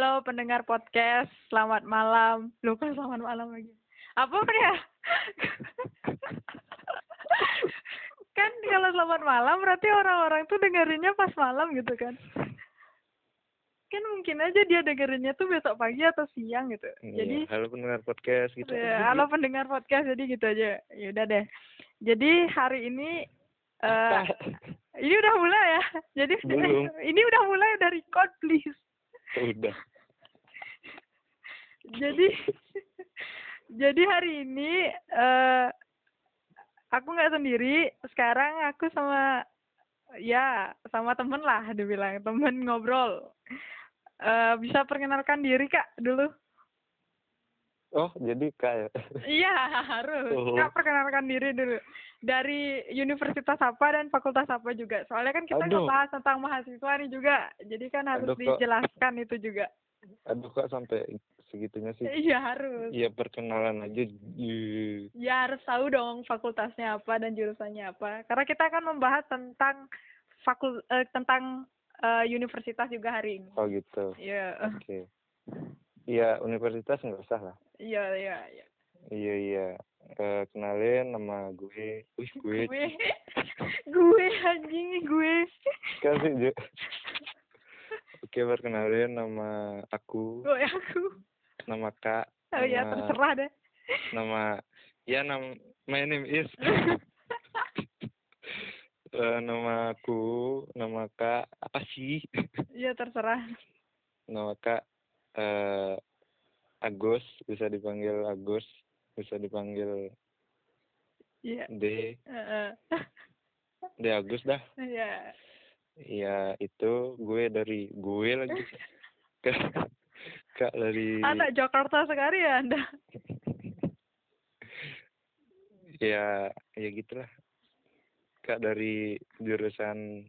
halo pendengar podcast, selamat malam. Lu kan selamat malam lagi. Apa ya? kan kalau selamat malam berarti orang-orang tuh dengerinnya pas malam gitu kan. Kan mungkin aja dia dengerinnya tuh besok pagi atau siang gitu. Iya, Jadi halo pendengar podcast gitu. Ya, halo pendengar podcast jadi gitu aja. Ya udah deh. Jadi hari ini eh ini udah mulai ya. Jadi Belum. ini udah mulai udah record please. Udah. Jadi jadi hari ini eh aku nggak sendiri. Sekarang aku sama ya sama temen lah dibilang temen ngobrol. Eh bisa perkenalkan diri kak dulu. Oh, jadi kayak Iya harus. Oh. Kak perkenalkan diri dulu. Dari universitas apa dan fakultas apa juga. Soalnya kan kita Aduh. ngebahas tentang mahasiswa nih juga. Jadi kan harus Aduh, kok. dijelaskan itu juga. aduh kok sampai segitunya sih. Iya harus. Iya perkenalan aja. Ya harus tahu dong fakultasnya apa dan jurusannya apa. Karena kita akan membahas tentang fakul eh, tentang eh, universitas juga hari ini. Oh gitu. Iya. Oke. Iya universitas nggak usah lah. Iya iya iya. Iya iya. Eh, kenalin nama gue. Wih gue. Gue gue anjing gue. Kasih Jo. Oke perkenalin nama aku. Gue aku. Nama Kak. Oh ya Nama- terserah deh. Nama ya nama my name is. Eh, nama aku, nama Kak apa sih? Iya terserah. nama Kak eh Agus, bisa dipanggil Agus, bisa dipanggil Iya. D, Heeh. D Agus dah. Iya. Iya, itu gue dari gue lagi. Kak, dari Anak Jakarta sekali ya Anda. ya ya gitulah. Kak dari jurusan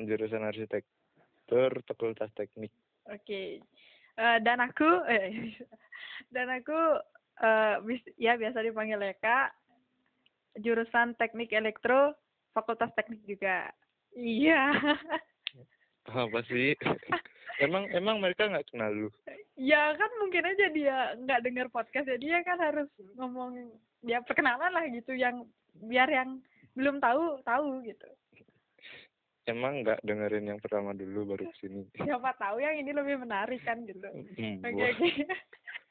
jurusan arsitektur Fakultas Teknik. Oke. Eh, dan aku eh, dan aku eh bis- ya biasa dipanggil Eka jurusan Teknik Elektro Fakultas Teknik juga. Iya. Apa sih? emang emang mereka nggak kenal lu? ya kan mungkin aja dia nggak dengar podcast ya dia kan harus ngomong ya perkenalan lah gitu yang biar yang belum tahu tahu gitu. Emang nggak dengerin yang pertama dulu baru ke sini? Siapa tahu yang ini lebih menarik kan gitu. Oke oke.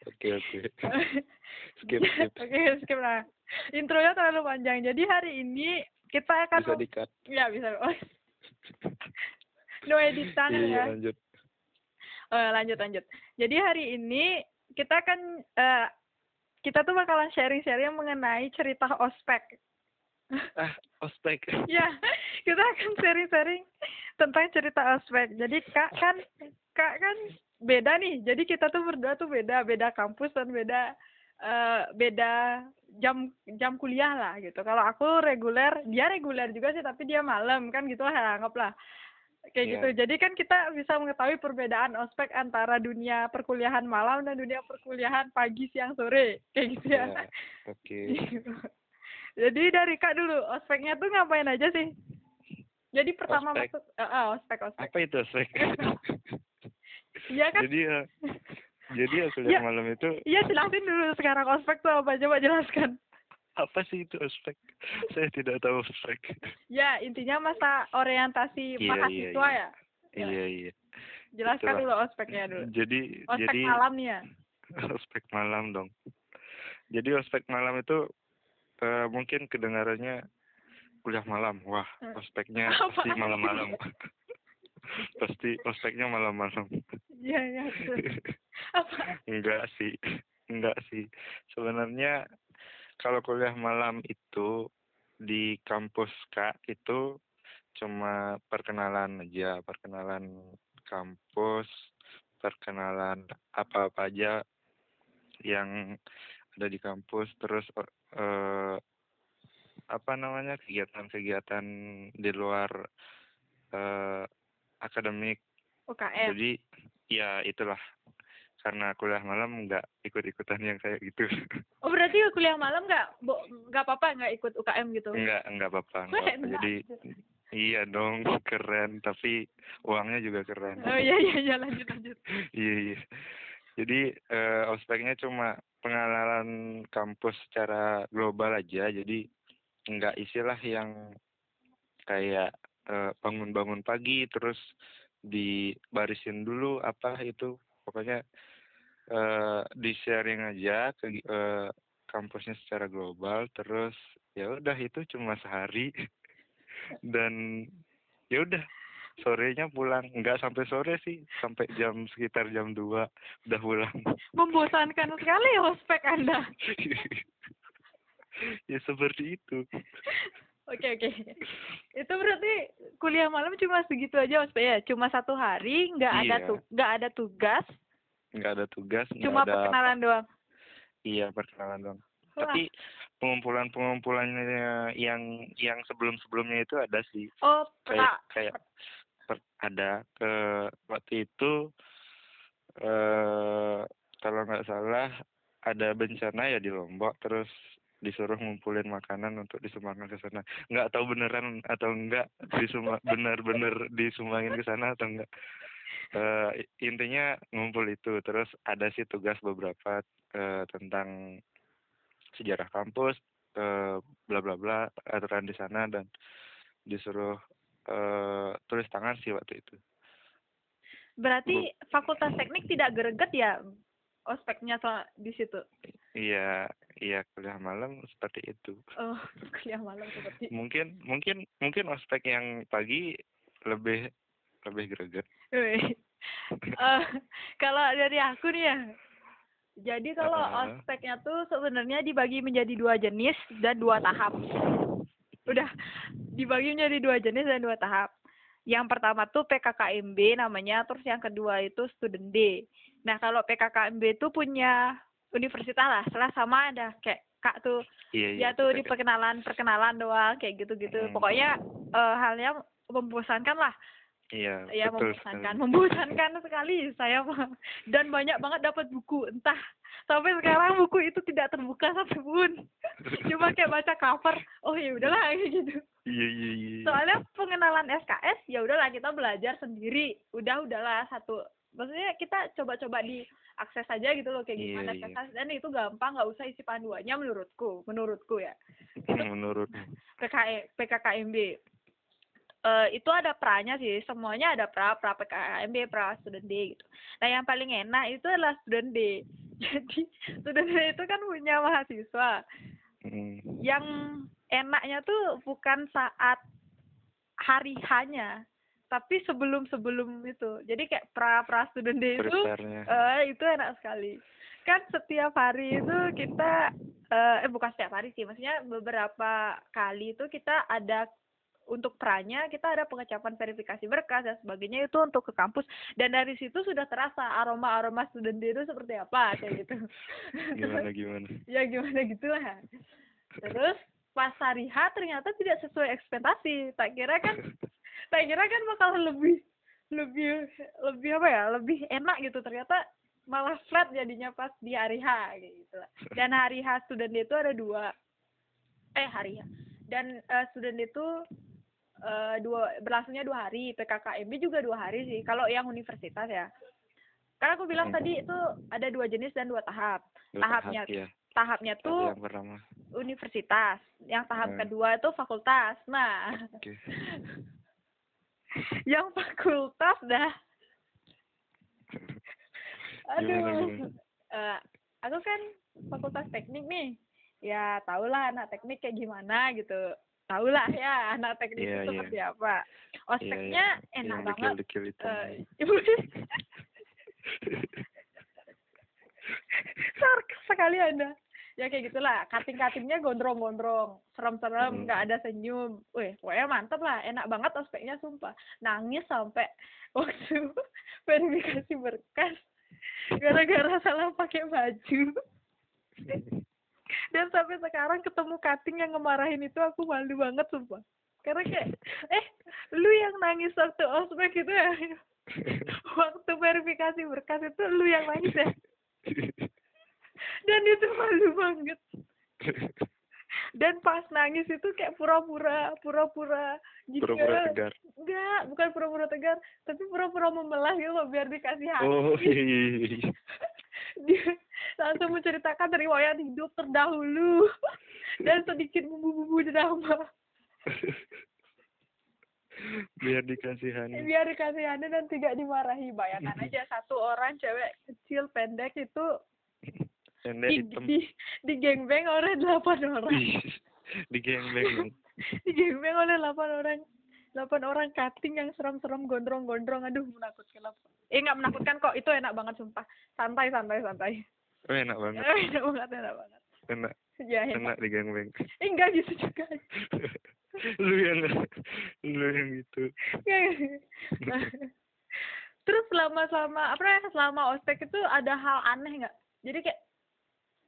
Oke oke. Skip skip. Oke, skip lah. Intronya terlalu panjang. Jadi hari ini kita akan Bisa di cut. ya bisa. No editan Iya ya. lanjut. Oh, lanjut lanjut. Jadi hari ini kita akan eh, kita tuh bakalan sharing-sharing mengenai cerita ospek. Ah ospek. ya, kita akan sharing-sharing tentang cerita ospek. Jadi kak kan kak kan beda nih. Jadi kita tuh berdua tuh beda, beda kampus dan beda eh beda jam jam kuliah lah gitu. Kalau aku reguler, dia reguler juga sih, tapi dia malam kan gitu lah anggaplah kayak Iya. gitu. Jadi kan kita bisa mengetahui perbedaan ospek antara dunia perkuliahan malam dan dunia perkuliahan pagi, siang, sore kayak gitu ya. Ya, Oke. Jadi dari kak dulu, ospeknya tuh ngapain aja sih? Jadi pertama Ospek. masuk, eh, eh, ospek ospek. Apa itu ospek? Iya kan? jadi ya jadi ya Ya. malam itu Iya jelasin dulu sekarang ospek tuh apa coba jelaskan. Apa sih itu ospek? Saya tidak tahu ospek. Ya intinya masa orientasi Iya, mahasiswa iya, ya. Ya. Iya iya. Jelaskan Itulah. dulu ospeknya dulu. Jadi Ospek jadi malam ya. ospek malam dong. Jadi ospek malam itu eh, mungkin kedengarannya kuliah malam. Wah, Hmm. ospeknya pasti malam-malam. pasti ospeknya malam-malam. Iya iya. Enggak sih. Enggak sih. Sebenarnya kalau kuliah malam itu di kampus Kak itu cuma perkenalan aja, perkenalan kampus, perkenalan apa-apa aja yang ada di kampus, terus eh, apa namanya kegiatan-kegiatan di luar eh, akademik. UKM. Jadi ya itulah karena kuliah malam nggak ikut-ikutan yang kayak gitu. Oh berarti kuliah malam nggak nggak apa-apa nggak ikut UKM gitu? Enggak, enggak apa-apa. Jadi Iya dong, keren. Tapi uangnya juga keren. Oh iya iya iya lanjut lanjut. Iya iya. Jadi eh, ospeknya cuma pengenalan kampus secara global aja. Jadi nggak istilah yang kayak eh, bangun-bangun pagi terus dibarisin dulu apa itu. Pokoknya eh, di sharing aja ke eh, kampusnya secara global. Terus ya udah itu cuma sehari dan ya udah sorenya pulang nggak sampai sore sih sampai jam sekitar jam 2 udah pulang Membosankan sekali ospek Anda. ya seperti itu Oke oke. Itu berarti kuliah malam cuma segitu aja ospek ya? Cuma satu hari, nggak ada Iya. tu nggak ada tugas, nggak ada tugas cuma ada perkenalan doang. iya perkenalan dong Wah. tapi pengumpulan pengumpulannya yang yang sebelum sebelumnya itu ada sih. Oh, kayak kayak per- ada ke waktu itu eh kalau nggak salah ada bencana ya di Lombok terus disuruh ngumpulin makanan untuk disumbangkan ke sana. Nggak tahu beneran atau enggak disuma benar-benar disumbangin ke sana atau enggak eh intinya ngumpul itu terus ada sih tugas beberapa eh, tentang sejarah kampus eh, bla bla bla aturan di sana dan disuruh eh tulis tangan sih waktu itu berarti fakultas teknik tidak greget ya ospeknya soal di situ. iya iya kuliah malam seperti itu Oh, kuliah malam seperti. mungkin mungkin mungkin ospek yang pagi lebih lebih greget Eh, kalau dari aku nih ya. Jadi kalau Heeh. ospeknya tuh sebenarnya dibagi menjadi dua jenis dan dua tahap. Udah dibagi menjadi dua jenis dan dua tahap. Yang pertama tuh PKKMB namanya, terus yang kedua itu student day. Nah, kalau PKKMB itu punya universitas lah, salah sama ada kayak Kak tuh iya ya iya tuh di perkenalan perkenalan doang kayak gitu gitu Hmm. pokoknya eh, halnya membosankan lah iya ya betul membosankan sekali. membosankan sekali. Saya dan banyak banget dapat buku. Entah sampai sekarang buku itu tidak terbuka satupun cuma kayak baca cover oh ya udahlah kayak gitu. Iya iya iya soalnya pengenalan SKS ya udahlah kita belajar sendiri. Udah udahlah satu maksudnya kita coba-coba di akses aja gitu loh kayak Iya, gimana iya. SKS dan itu gampang nggak usah isi panduannya menurutku menurutku ya. Menurut. PKE, PKKMB eh itu ada pranya sih. Semuanya ada pra pra PKKMB pra student day gitu. Nah yang paling enak itu adalah student day jadi student day itu kan punya mahasiswa. Hmm, yang enaknya tuh bukan saat hari hanya tapi sebelum sebelum itu. Jadi kayak pra pra student day itu eh itu enak sekali. Kan setiap hari itu kita eh, eh bukan setiap hari sih. Maksudnya beberapa kali itu kita ada untuk pranya kita ada pengecapan verifikasi berkas dan sebagainya itu untuk ke kampus. Dan dari situ sudah terasa aroma aroma student itu seperti apa kayak gitu. Gimana gimana? Ya gimana gitulah. Terus pas hari H ternyata tidak sesuai ekspektasi. Tak kira kan tak kira kan bakal lebih lebih lebih apa ya lebih enak gitu. Ternyata malah flat jadinya pas di hari H gitu lah. dan hari H student itu ada dua. Eh hari H. Dan eh, student itu eh, dua berlangsungnya dua hari PKKMB juga dua hari sih kalau yang universitas ya. Karena aku bilang Hmm. tadi itu ada dua jenis dan dua tahap. Dua tahapnya tahap, ya tahapnya Tahap tuh yang pertama. universitas yang tahap Hmm. kedua itu fakultas. Nah oke. yang fakultas dah. Aduh. Gimana, gimana? Eh, aku kan fakultas teknik nih. Ya tau lah anak teknik kayak gimana gitu tau lah ya anak teknik Iya, itu iya. seperti apa. Ospeknya iya. enak yang banget. dekil-dekil itu. Eh, ibu sarkas sekali anda ya kayak gitulah. Kating katingnya gondrong gondrong serem serem Hmm. nggak ada senyum. Wih pokoknya mantep lah. Enak banget ospeknya sumpah. Nangis sampai waktu verifikasi berkas. Gara-gara salah pakai baju dan sampai sekarang ketemu kating yang ngemarahin itu aku malu banget sumpah. Karena kayak eh lu yang nangis waktu ospek itu ya? Waktu verifikasi berkas itu lu yang nangis ya? Dan itu malu banget. Dan pas nangis itu kayak pura-pura pura-pura gitu. Pura-pura tegar. enggak bukan pura-pura tegar tapi pura-pura memelah gitu loh biar dikasih hati. Oh iya iya iya. dia langsung menceritakan riwayat hidup terdahulu. Dan sedikit bumbu-bumbu drama Biar dikasihani. biar dikasihani dan tidak dimarahi. Bayangkan aja satu orang cewek kecil pendek itu Pendek di, hitam. di, di gengbeng oleh delapan orang. Di gengbeng di gengbeng oleh delapan orang. Delapan orang cutting yang seram-seram gondrong-gondrong. Aduh menakutkan eh nggak menakutkan kok. Itu enak banget sumpah. Santai santai santai Oh enak banget. Eh, enak banget enak banget Enak. ya enak Enak di gengbeng. eh, enggak gitu juga lu yang lu yang gitu. Nah, terus selama selama apa ya selama ospek itu ada hal aneh nggak jadi kayak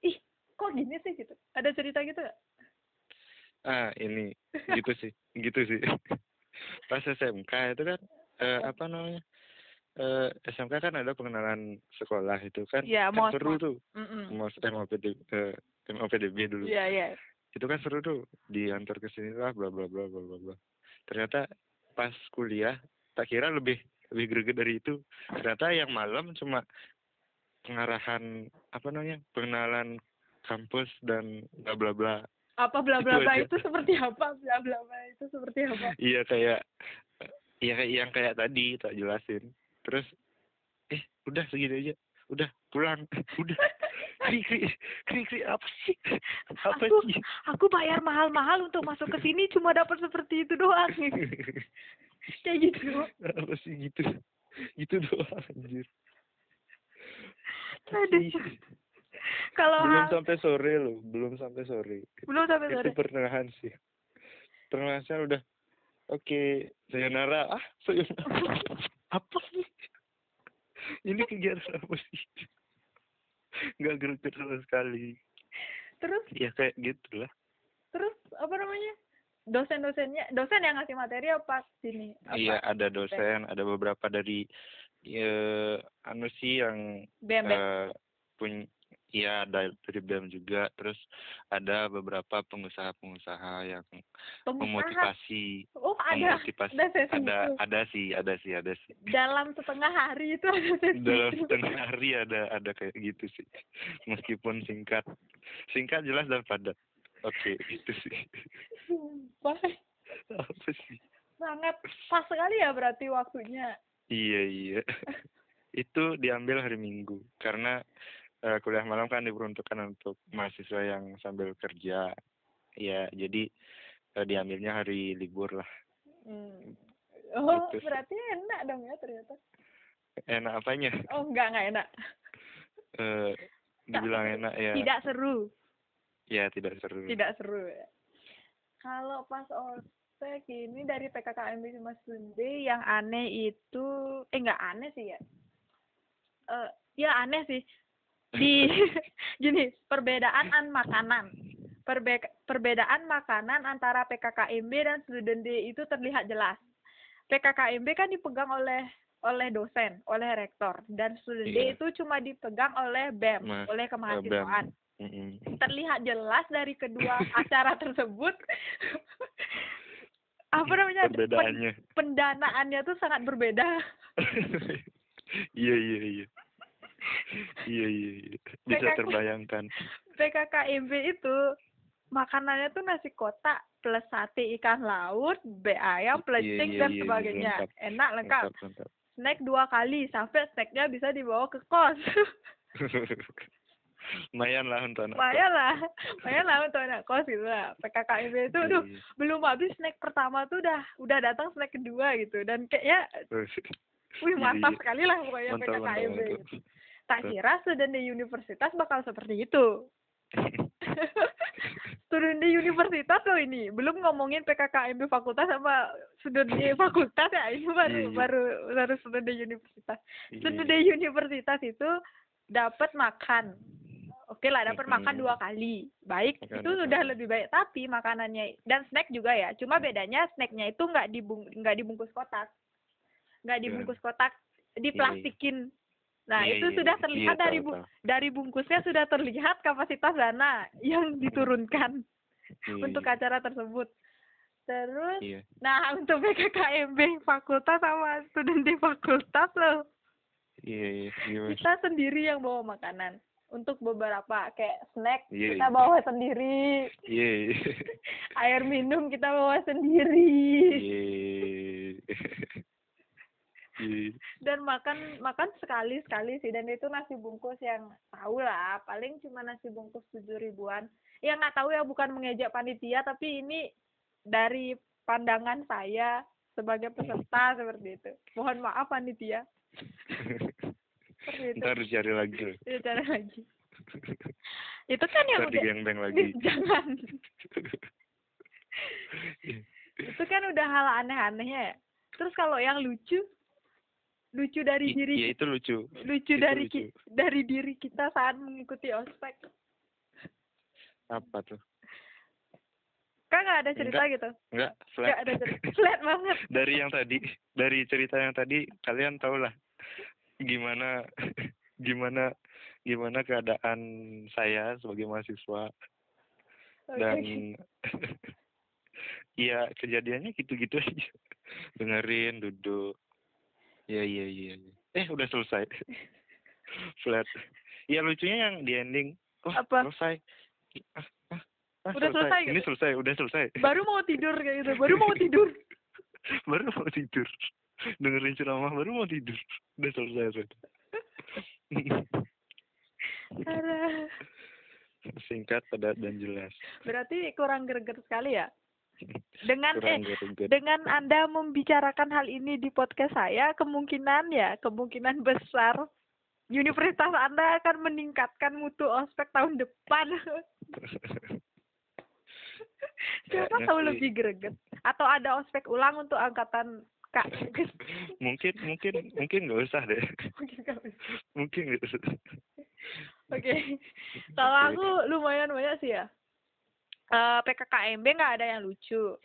ih kok gini sih gitu ada cerita gitu nggak Ah ini gitu sih gitu sih. Pas SMK itu kan eh, apa namanya? Eh, SMK kan ada pengenalan sekolah itu kan, Iya, kan mos, seru mos. tuh. Mm-mm. Mos MOPD eh, MOPDB dulu. iya iya itu kan seru tuh diantar ke sini lah bla bla bla bla bla bla ternyata pas kuliah tak kira lebih lebih greget dari itu ternyata yang malam cuma pengarahan apa namanya pengenalan kampus dan bla bla bla apa bla Itu bla bla aja. itu seperti apa bla bla bla itu seperti apa iya kayak iya kayak yang kayak tadi tak jelasin terus eh udah segini aja. Udah pulang. Udah. Kri kri kri kri apa sih? Apa Aku- sih? aku bayar mahal-mahal untuk masuk ke sini cuma dapat seperti itu doang. Kayak gitu apa sih gitu. Gitu doang anjir. Aduh. kalau belum hal- sampai sore loh belum sampai sore. Belum sampai itu sore. pertengahan sih. Pertengahan udah oke sayonara. Ah sayonara. Apa sih ini kegiatan apa sih nggak greget sama sekali. Terus? Ya kayak gitu lah terus apa namanya? Dosen-dosennya dosen yang ngasih materi apa sini? Apa? Iya ada dosen ada beberapa dari ya anu sih yang BM eh punya Iya ada dari BEM juga, terus ada beberapa pengusaha-pengusaha yang pengusaha memotivasi, oh ada memotivasi, ada sesi ada itu. ada sih, ada sih, ada sih. dalam setengah hari itu ada sesi Dalam itu. setengah hari ada ada kayak gitu sih, meskipun singkat, singkat jelas dan padat. Oke, itu sih. Sumpah, Apa sih? sangat pas sekali ya berarti waktunya Iya iya. itu diambil hari Minggu karena eh, kuliah malam kan diperuntukkan untuk mahasiswa yang sambil kerja. Ya, jadi eh, diambilnya hari libur lah. Hmm. Oh, Gitu berarti enak dong ya ternyata. Enak apanya? Oh, enggak, enggak enak. Eh, dibilang enak ya. Tidak seru, Ya tidak seru. tidak seru ya. Kalau pas ospek ini dari PKKMB Mas Sunde yang aneh itu, eh enggak aneh sih ya. Eh, ya aneh sih. Di gini, perbedaan an makanan. Perbe perbedaan makanan antara PKKMB dan student D itu terlihat jelas. PKKMB kan dipegang oleh oleh dosen, oleh rektor dan student D Iya. itu cuma dipegang oleh BEM, Mas- oleh kemahasiswaan. Mm-mm. Terlihat jelas dari kedua acara tersebut apa namanya pen- pendanaannya tuh sangat berbeda. iya iya iya. Iya iya iya. Bisa PKK. terbayangkan. PKKMB itu makanannya tuh nasi kotak plus sate ikan laut, B ayam, Iya, plecing iya, dan iya, sebagainya. lengkap. Enak lengkap. Lengkap, lengkap. Snack dua kali sampai snacknya bisa dibawa ke kos. Lumayan lah untuk anak Lumayan lah, lumayan lah untuk anak kos gitu lah. PKKMB itu Iya, belum habis snack pertama tuh udah udah datang snack kedua gitu dan kayaknya wih mantap iya. sekali lah pokoknya Mantap, mantap, PKKMB. mantap. gitu. Tak kira student di universitas bakal seperti itu. student di universitas loh ini belum ngomongin PKKMB fakultas sama student di fakultas ya ini baru Iya, iya. baru baru student di universitas. Iya, Student iya. di universitas itu dapat makan. Oke lah, dapat Mhm. makan dua kali. Baik, Makan itu sudah lebih baik. Tapi makanannya dan snack juga ya. Cuma bedanya snacknya itu nggak dibung nggak dibungkus kotak, nggak Gimana? dibungkus kotak, diplastikin. Nah Iya, itu iya, sudah iya. terlihat Iya, dari tahu, bu- tahu. dari bungkusnya sudah terlihat kapasitas dana yang diturunkan. Iya, untuk iya. acara tersebut. Terus, Iya. nah untuk PKKMB fakultas sama student di fakultas loh, Iya, iya. Gimana? kita sendiri yang bawa makanan. Untuk beberapa kayak snack Iya, kita iya. bawa sendiri, Iya, iya. air minum kita bawa sendiri, Iya. Iya. dan makan makan sekali sekali sih. Dan itu nasi bungkus yang tahu lah, paling cuma nasi bungkus tujuh ribuan. Yang nggak tahu ya bukan mengejek panitia, tapi ini dari pandangan saya sebagai peserta seperti itu. Mohon maaf panitia. Seperti itu. Ntar cari lagi. Ya, cara lagi. Itu kan yang Ntar udah lagi. jangan. Itu kan udah hal aneh-anehnya ya. Terus kalau yang lucu lucu dari I- diri Iya itu lucu. lucu itu dari lucu. ki- dari diri kita saat mengikuti ospek. Apa tuh? Kan nggak ada cerita gitu. Enggak, flat. Nggak ada cerita. Flat banget. dari yang tadi, dari cerita yang tadi kalian tau lah gimana gimana gimana keadaan saya sebagai mahasiswa dan Iya kejadiannya gitu-gitu aja dengerin duduk iya iya iya. eh udah selesai flat ya lucunya yang di ending wah Apa? selesai ah, ah, ah, Udah selesai ini gitu? selesai udah selesai baru mau tidur kayak gitu. Baru mau tidur. baru mau tidur dengerin ceramah baru mau tidur udah selesai sudah Aduh. singkat padat dan jelas Berarti kurang greget sekali ya. Dengan eh dengan Anda membicarakan hal ini di podcast saya, kemungkinan ya, kemungkinan besar universitas Anda akan meningkatkan mutu ospek tahun depan. Siapa tahu lebih greget. Atau ada ospek ulang untuk angkatan Kak. mungkin mungkin mungkin nggak usah deh Mungkin nggak usah. mungkin nggak usah Oke. Kalau Oke. aku lumayan banyak sih ya. Eh PKKMB nggak ada yang lucu.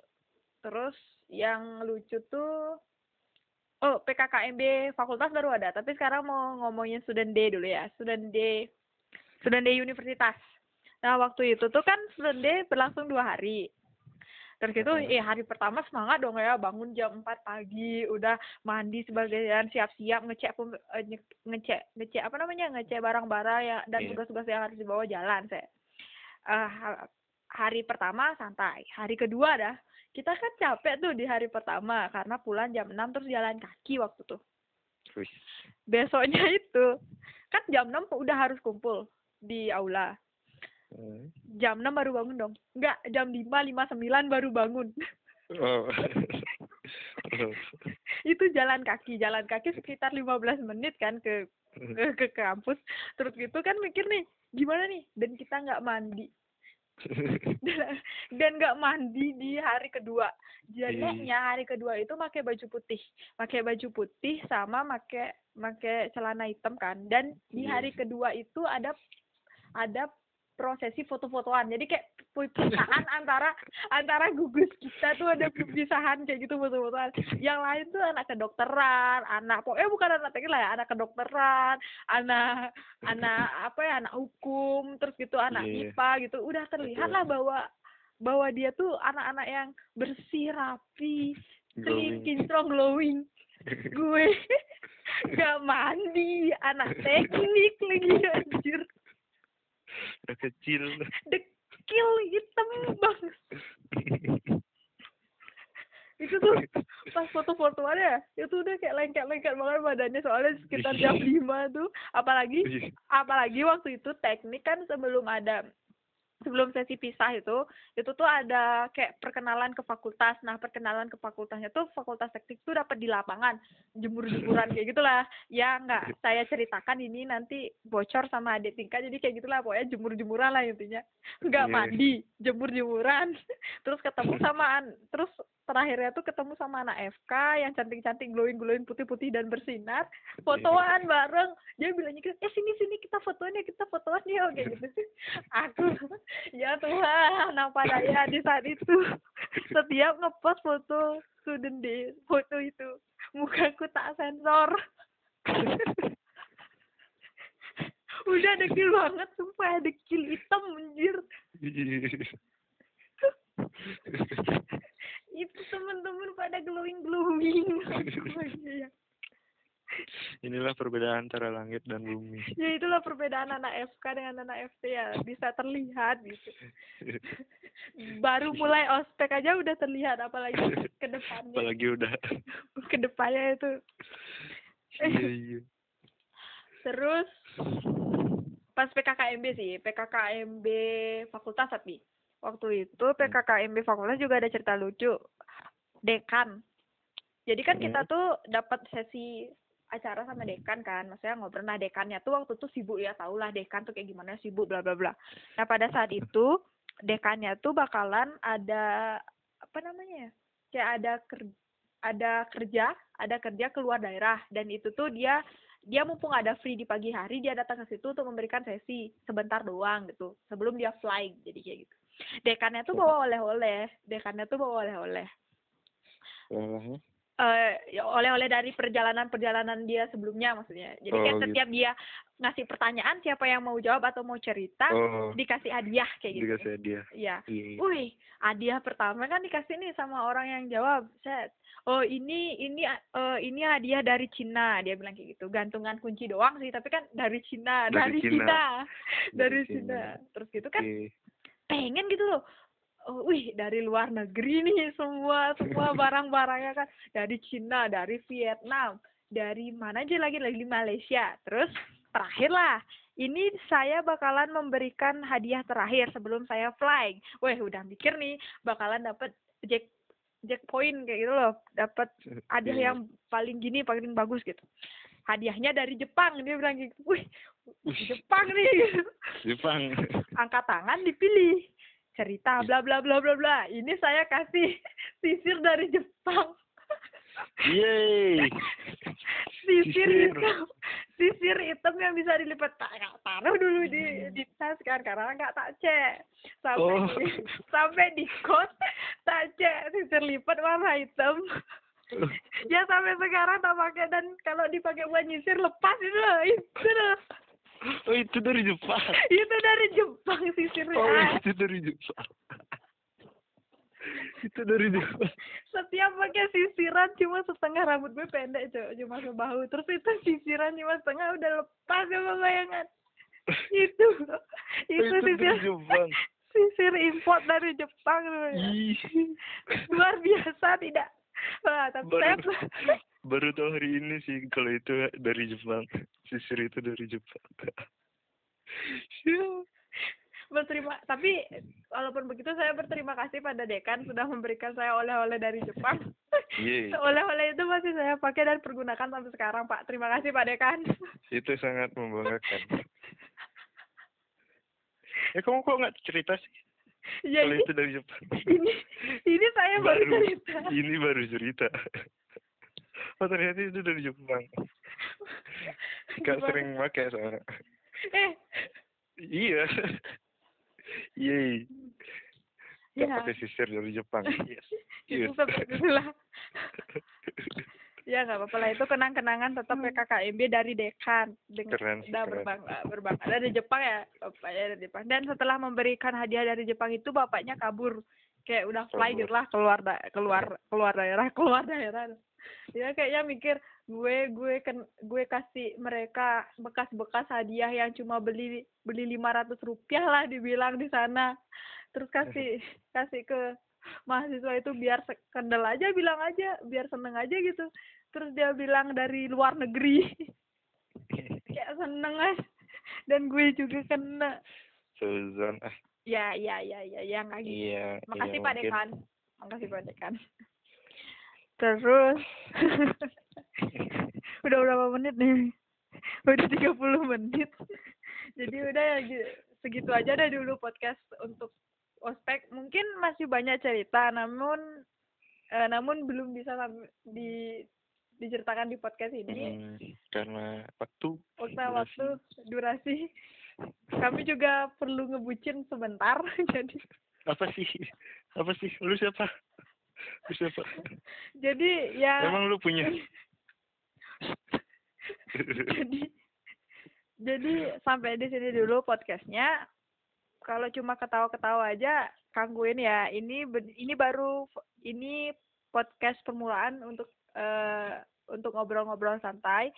Terus yang lucu tuh Oh, PKKMB fakultas baru ada, tapi sekarang mau ngomongin student day dulu ya. Student day student day universitas. Nah, waktu itu tuh kan student day berlangsung dua hari. Terus itu, eh hari pertama semangat dong ya, bangun jam 4 pagi, udah mandi sebagian siap-siap ngecek eh, ngecek ngecek apa namanya ngecek barang-barang ya dan Iya. tugas-tugas yang harus dibawa jalan saya. Eh, ha- hari pertama santai, hari kedua dah kita kan capek tuh di hari pertama karena pulang jam 6 terus jalan kaki waktu tuh. Besoknya itu kan jam 6 udah harus kumpul di aula. Hmm. Jam 6 baru bangun dong. Enggak, jam 5, 59 baru bangun. oh Oh. itu jalan kaki, jalan kaki sekitar 15 menit kan ke ke, ke kampus. Terus gitu kan mikir nih, gimana nih? Dan kita nggak mandi. dan nggak mandi di hari kedua. Jadinya hari kedua itu pakai baju putih, pakai baju putih sama pakai pakai celana hitam kan. Dan di Iya. hari kedua itu ada ada prosesi foto-fotoan. Jadi kayak perpisahan antara antara gugus kita tuh ada perpisahan kayak gitu foto-fotoan. Yang lain tuh anak kedokteran, anak pokoknya bukan anak teknik lah ya, anak kedokteran, anak anak apa ya, anak hukum, terus gitu anak Iya. IPA gitu. Udah terlihat lah bahwa bahwa dia tuh anak-anak yang bersih, rapi, clean, kinclong, glowing. Gue gak mandi, anak teknik lagi anjir. Udah kecil Dekil hitam bang. Itu tuh pas foto-fotoannya itu udah kayak lengket-lengket banget badannya soalnya sekitar jam 5 tuh. Apalagi apalagi waktu itu teknik kan sebelum ada sebelum sesi pisah itu itu tuh ada kayak perkenalan ke fakultas. Nah perkenalan ke fakultasnya tuh fakultas teknik tuh dapat di lapangan jemur-jemuran kayak gitulah. Ya nggak saya ceritakan ini nanti bocor sama adik tingkat jadi kayak gitulah. Pokoknya jemur-jemuran lah intinya. Nggak Iya. mandi jemur-jemuran terus ketemu sama an- terus terakhirnya tuh ketemu sama anak FK yang cantik-cantik glowing-glowing putih-putih dan bersinar. Fotoan bareng. Dia bilangnya gitu, eh sini sini kita fotoan ya kita fotoan ya. Kayak gitu aku ya Tuhan apa daya di saat itu? Setiap ngepost foto student day foto itu mukaku tak sensor. Udah dekil banget sumpah dekil hitam anjir itu temen-temen pada glowing glowing. Ya Inilah perbedaan antara langit dan bumi. ya itulah perbedaan anak FK dengan anak FT ya. Bisa terlihat gitu. Baru mulai ospek aja udah terlihat apalagi ke depannya. Apalagi udah. ke depannya itu. Iya iya. terus pas PKKMB sih. PKKMB fakultas tapi waktu itu PKKMB fakultas juga ada cerita lucu. Dekan. Jadi kan kita tuh dapat sesi acara sama dekan kan. Maksudnya ngobrol. Nah dekannya tuh waktu tuh sibuk ya. Tau lah dekan tuh kayak gimana sibuk bla bla bla. Nah pada saat itu dekannya tuh bakalan ada apa namanya ya kayak ada ker- ada kerja ada kerja keluar daerah. Dan itu tuh dia dia mumpung ada free di pagi hari dia datang ke situ untuk memberikan sesi sebentar doang gitu sebelum dia fly. Jadi kayak gitu dekannya tuh bawa oleh-oleh dekannya tuh bawa oleh-oleh Olehnya? eh ya oleh-oleh dari perjalanan-perjalanan dia sebelumnya maksudnya. Jadi Oh, kayak gitu. setiap dia ngasih pertanyaan siapa yang mau jawab atau mau cerita Oh, dikasih hadiah kayak gitu. dikasih hadiah. Iya. Iya. Wih, hadiah pertama kan dikasih nih sama orang yang jawab. Set. Oh, ini ini eh ini hadiah dari Cina, dia bilang kayak gitu. Gantungan kunci doang sih, tapi kan dari Cina, Dari dari, Cina. Cina. Dari Dari Cina. Cina. Terus gitu kan Oke. Pengen gitu loh. Oh, wih, dari luar negeri nih semua semua barang-barangnya kan dari Cina, dari Vietnam, dari mana aja lagi lagi Malaysia. Terus terakhir lah, ini saya bakalan memberikan hadiah terakhir sebelum saya flying. Wah, udah mikir nih bakalan dapat jack jack point kayak gitu loh, dapat hadiah Iya. yang paling gini paling bagus gitu. Hadiahnya dari Jepang dia bilang gitu. Wih, Jepang nih. Jepang. angkat tangan dipilih cerita bla bla bla bla bla ini saya kasih sisir dari Jepang Yeay. sisir Sisir. hitam sisir hitam yang bisa dilipat tak taruh dulu di di tas kan karena nggak tak cek sampai Oh. di, sampai di kos tak cek sisir lipat warna hitam ya sampai sekarang tak pakai dan kalau dipakai buat nyisir lepas itu loh itu loh Oh itu dari Jepang. itu dari Jepang sisirnya Oh itu dari Jepang. Itu dari Jepang. setiap pakai sisiran cuma setengah rambut gue pendek cok. Cuma ke bahu. Terus itu sisiran cuma setengah udah lepas ya bayangan. Itu. Itu itu sisir sisir import dari Jepang luar biasa tidak. Wah, tapi saya Baru, baru tahu hari ini sih kalau itu dari Jepang. Sisir itu dari Jepang. Berterima tapi walaupun begitu saya berterima kasih pada dekan sudah memberikan saya oleh-oleh dari Jepang oleh-oleh itu masih saya pakai dan pergunakan sampai sekarang Pak terima kasih Pak Dekan Itu sangat membanggakan. Ya kamu kok nggak cerita sih ya kalau ini itu dari Jepang? ini ini saya baru baru cerita ini baru cerita. Oh ternyata itu dari Jepang. Gak sering pakai soalnya. eh Iya. Yeay. Gak ya pakai sisir dari Jepang. Yes. itu Yes. seperti itulah ya nggak apa-apa lah. Itu kenang-kenangan tetap PKKMB dari dekan. Dengan Keren sih, udah keren. berbangga berbangga. Dari Jepang ya bapaknya dari Jepang. Dan setelah memberikan hadiah dari Jepang itu bapaknya kabur. Kayak udah fly gitu lah keluar da keluar keluar daerah keluar daerah. Dia kayaknya mikir gue gue kan gue kasih mereka bekas-bekas hadiah yang cuma beli beli lima ratus rupiah lah dibilang di sana terus kasih kasih ke mahasiswa itu biar kendel aja bilang aja biar seneng aja gitu. Terus dia bilang dari luar negeri. Kayak seneng aja dan gue juga kena. Suzon. Ah, ya ya ya ya ya nggak gitu. Iya. makasih iya, pak mungkin. dekan makasih pak dekan. Terus udah berapa menit nih? Udah 30 menit. Jadi udah ya gi- segitu aja deh dulu podcast untuk ospek mungkin masih banyak cerita namun eh, namun belum bisa di diceritakan di podcast ini Hmm, karena waktu. waktu durasi. waktu durasi kami juga perlu ngebucin sebentar jadi Apa sih? Apa sih? Lu siapa? Lu siapa? jadi ya Emang lu punya? jadi jadi sampai di sini dulu podcastnya kalau cuma ketawa-ketawa aja gangguin ya. Ini ini baru ini podcast permulaan untuk eh untuk ngobrol-ngobrol santai.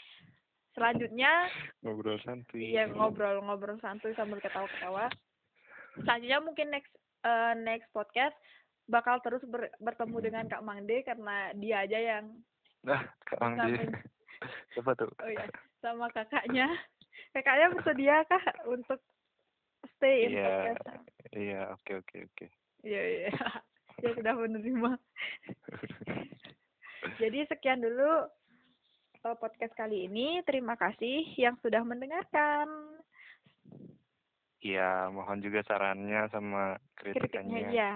Selanjutnya ngobrol santuy ya ngobrol-ngobrol santuy sambil ketawa-ketawa. Selanjutnya mungkin next eh, next podcast bakal terus ber- bertemu dengan Kak Mangde karena dia aja yang nah kak Sampai- siapa tuh oh ya sama kakaknya. Kakaknya bersedia kah untuk stay in iya podcast? iya oke oke oke Iya iya. Dia sudah menerima. Jadi sekian dulu eh, podcast kali ini. Terima kasih yang sudah mendengarkan. iya mohon juga sarannya sama Kritiknya kritikannya ya.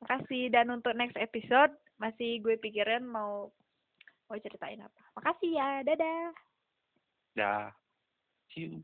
Makasih dan untuk next episode masih gue pikirin mau mau ceritain apa. Makasih ya. Dadah. dah see you